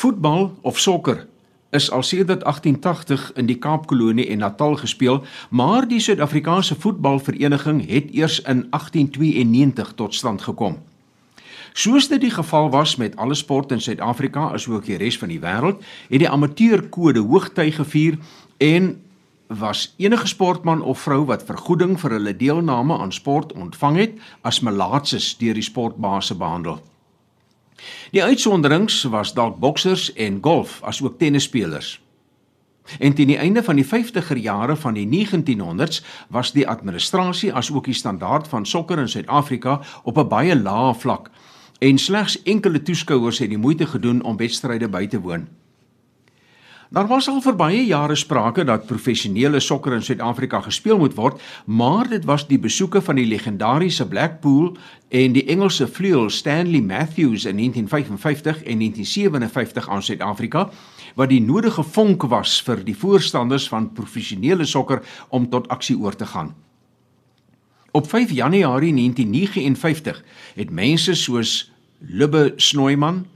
Voetbal of sokker is al sedert 1880 in die Kaapkolonie en Natal gespeel, maar die Suid-Afrikaanse voetbalvereniging het eers in 1892 tot stand gekom. Soos dit die geval was met alle sport in Suid-Afrika asook die res van die wêreld, het die amateurkode hoogtyd gevier en was enige sportman of vrou wat vergoeding vir hulle deelname aan sport ontvang het as melaatses deur die sportbase behandel. Die uitsonderings was dalk boksers en golf asook tennisspelers. En teen die einde van die 50er jare van die 1900s was die administrasie asook die standaard van sokker in Suid-Afrika op 'n baie lae vlak en slegs enkele toeskouers het die moeite gedoen om wedstryde by te woon. Daar was al vir baie jare sprake dat professionele sokker in Suid-Afrika gespeel moet word, maar dit was die besoeke van die legendariese Blackpool en die Engelse vleuel Stanley Matthews in 1955 en 1957 aan Suid-Afrika wat die nodige vonk was vir die voorstanders van professionele sokker om tot aksie oor te gaan. Op 5 Januarie 1959 het mense soos Lubbe Snoeyman,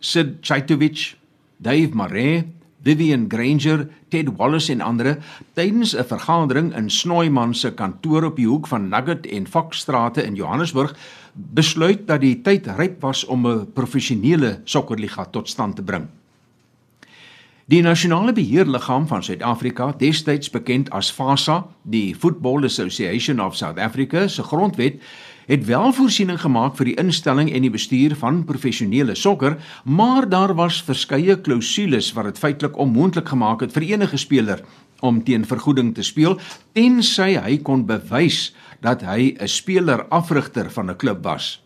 Sid Chaitovich, Dave Maree Vivian Granger, Ted Wallace en ander tydens 'n vergadering in Snoeyman se kantoor op die hoek van Nugget en Foxstrate in Johannesburg besluit dat die tyd ryp was om 'n professionele sokkerliga tot stand te bring. Die nasionale beheerliggaam van Suid-Afrika, destyds bekend as FASA, die Football Association of South Africa, se grondwet het wel voorsiening gemaak vir die instelling en die bestuur van professionele sokker, maar daar was verskeie klousules wat dit feitelik onmoontlik gemaak het vir enige speler om teen vergoeding te speel tensy hy kon bewys dat hy 'n speler afrigter van 'n klub was.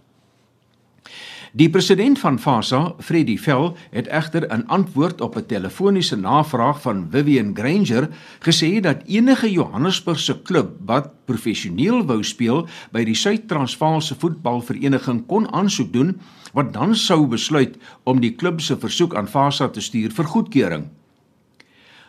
Die president van FASA, Freddie Fell, het egter in antwoord op 'n telefoniese navraag van Vivian Granger gesê dat enige Johannesburgse klub wat professioneel wou speel by die Suid-Transvaalse voetbalvereniging kon aansoek doen wat dan sou besluit om die klub se versoek aan FASA te stuur vir goedkeuring.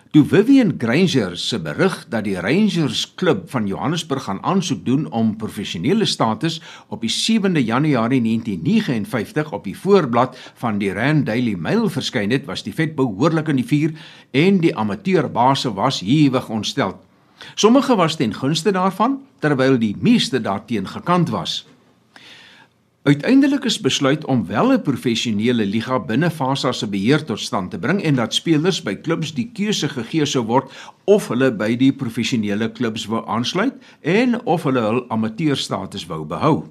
Toe Vivian Granger se berig dat die Rangers klub van Johannesburg gaan aansoek doen om professionele status op die 7de Januarie 1959 op die voorblad van die Rand Daily Mail verskyn het, was die vet behoorlik in die vuur en die amateurbase was hewig ontstel. Sommige was ten gunste daarvan terwyl die meeste daarteen gekant was. Uiteindelik is besluit om wel 'n professionele liga binne FASA se beheer tot stand te bring en dat spelers by klubs die keuse gegee sou word of hulle by die professionele klubs wou aansluit en of hulle hul amateurstatus wou behou.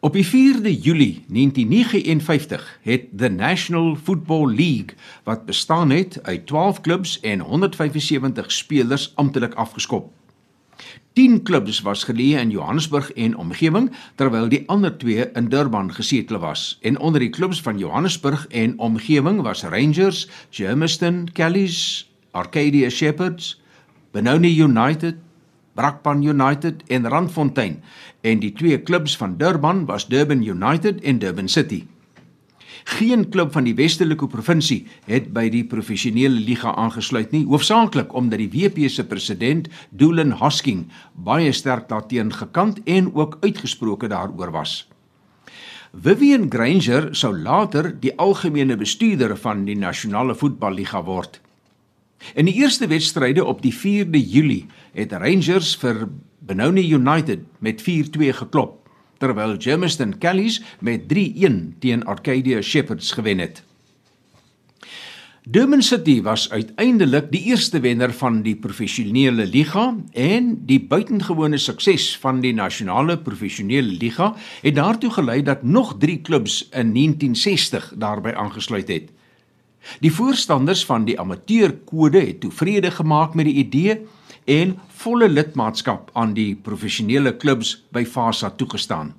Op die 4de Julie 1959 het the National Football League wat bestaan het uit 12 klubs en 175 spelers amptelik afgeskop. 10 klubs was geleë in Johannesburg en omgewing terwyl die ander 2 in Durban gesetel was. En onder die klubs van Johannesburg en omgewing was Rangers, Germiston, Kellys, Arcadia Shepherds, Benoni United, Brakpan United en Randfontein. En die twee klubs van Durban was Durban United en Durban City. Geen klub van die Westelike provinsie het by die professionele liga aangesluit nie, hoofsaaklik omdat die WP se president, Doolan Hosking, baie sterk daarteen gekant en ook uitgesproke daaroor was. Vivian Granger sou later die algemene bestuurder van die nasionale voetballiga word. In die eerste wedstryde op die 4de Julie het Rangers vir Benoni United met 4-2 geklop terwyl Germiston Kellys met 3-1 teen Arcadia Shepherds gewen het. Durban City was uiteindelik die eerste wenner van die professionele liga en die buitengewone sukses van die nasionale professionele liga het daartoe gelei dat nog 3 klubs in 1960 daarbey aangesluit het. Die voorstanders van die amateurkode het tevrede gemaak met die idee en volle lidmaatskap aan die professionele klubs by FASA toegestaan.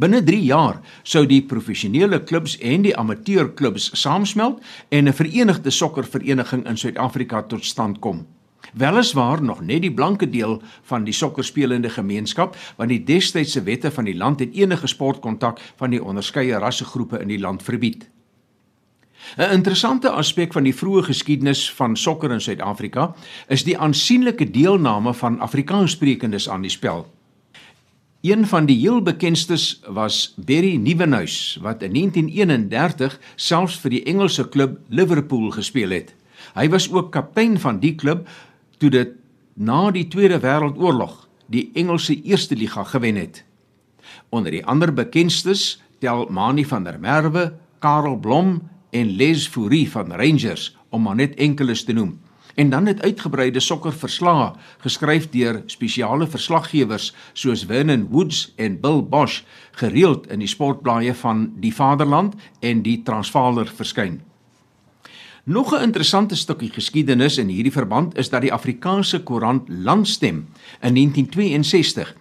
Binne 3 jaar sou die professionele klubs en die amateurklubs saamsmelt en 'n verenigde sokkervereniging in Suid-Afrika tot stand kom. Weliswaar nog net die blanke deel van die sokkerspelende gemeenskap, want die destydse wette van die land het enige sportkontak van die onderskeie rassegroepe in die land verbied. 'n Interessante aspek van die vroeë geskiedenis van sokker in Suid-Afrika is die aansienlike deelname van Afrikaanssprekendes aan die spel. Een van die heel bekendstes was Barry Nieuwenhuis wat in 1931 selfs vir die Engelse klub Liverpool gespeel het. Hy was ook kaptein van die klub toe dit na die Tweede Wêreldoorlog die Engelse Eerste Liga gewen het. Onder die ander bekendstes tel Mani van der Merwe, Karel Blom en Les Fourie van Rangers om maar net enkeles te noem. En dan het uitgebreide sokkerverslae geskryf deur spesiale verslaggewers soos Vernon Woods en Bill Bosch gereeld in die sportblaaie van Die Vaderland en die Transvaaler verskyn. Nog 'n interessante stukkie geskiedenis in hierdie verband is dat die Afrikaanse koerant Landstem in 1962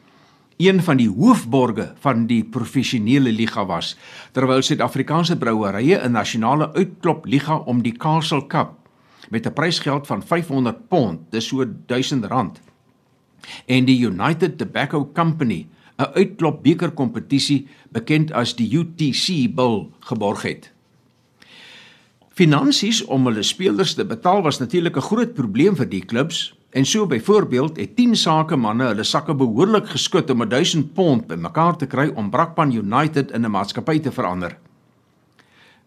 een van die hoofborge van die professionele liga was, terwyl Suid-Afrikaanse brouwerye 'n nasionale uitklop liga om die Castle Cup met 'n prysgeld van 500 pond, dis so R1000, en die United Tobacco Company 'n uitklop beker kompetisie bekend as die UTC Bowl geborg het. Finansies om hulle spelers te betaal was natuurlik 'n groot probleem vir die klubs en so byvoorbeeld het 10 sakemanne hulle sakke behoorlik geskut om 1000 pond bymekaar te kry om Brakpan United in 'n maatskappy te verander.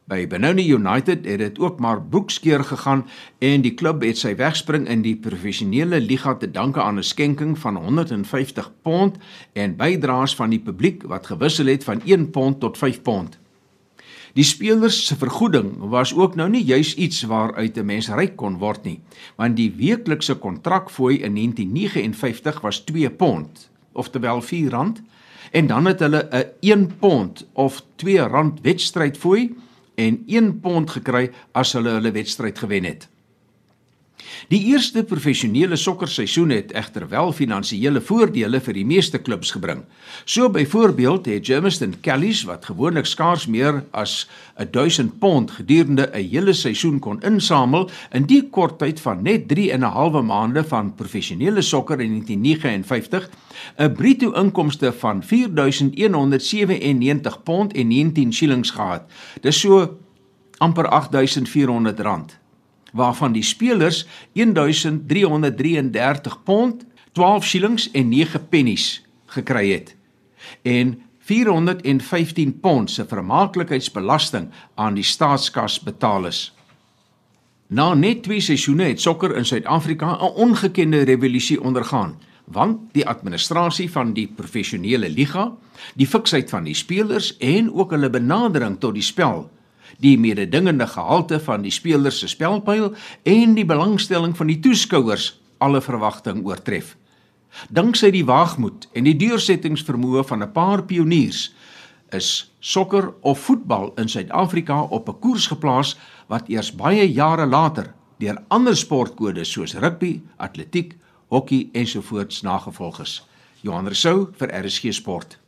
By Benoni United het dit ook maar boekskeer gegaan en die klub het sy wegspring in die professionele liga te danke aan 'n skenking van 150 pond en bydraes van die publiek wat gewissel het van 1 pond tot 5 pond. Die spelers se vergoeding was ook nou nie juis iets waaruit 'n mens ryk kon word nie, want die weeklikse kontrakfooi in 1959 was 2 pond, oftewel R4 en dan het hulle 'n 1 pond of R2 wedstrydfooi en 1 pond gekry as hulle hulle wedstryd gewen het. Die eerste professionele sokkerseisoen het egter wel finansiële voordele vir die meeste klubs gebring. So byvoorbeeld het Germiston Kellys wat gewoonlik skaars meer as 1000 pond gedurende 'n hele seisoen kon insamel, in die kort tyd van net 3 en 'n halwe maande van professionele sokker in 1959 'n bruto inkomste van 4197 pond en 19 shillings gehad. Dis so amper 8400 rand waarvan die spelers 1333 pond, 12 shillings en 9 pennies gekry het en 415 pond se vermaaklikheidsbelasting aan die staatskas betaal is. Na net 2 seisoene het sokker in Suid-Afrika 'n ongekende revolusie ondergaan, want die administrasie van die professionele liga, die fiksheid van die spelers en ook hulle benadering tot die spel die mededingende gehalte van die spelers se spelpyl en die belangstelling van die toeskouers alle verwagting oortref. Danksy die waagmoed en die deursettingsvermoë van 'n paar pioniers is sokker of voetbal in Suid-Afrika op 'n koers geplaas wat eers baie jare later deur ander sportkodes soos rugby, atletiek, hokkie ensovoorts nagevolg is. Johan Rousseau vir RSG Sport.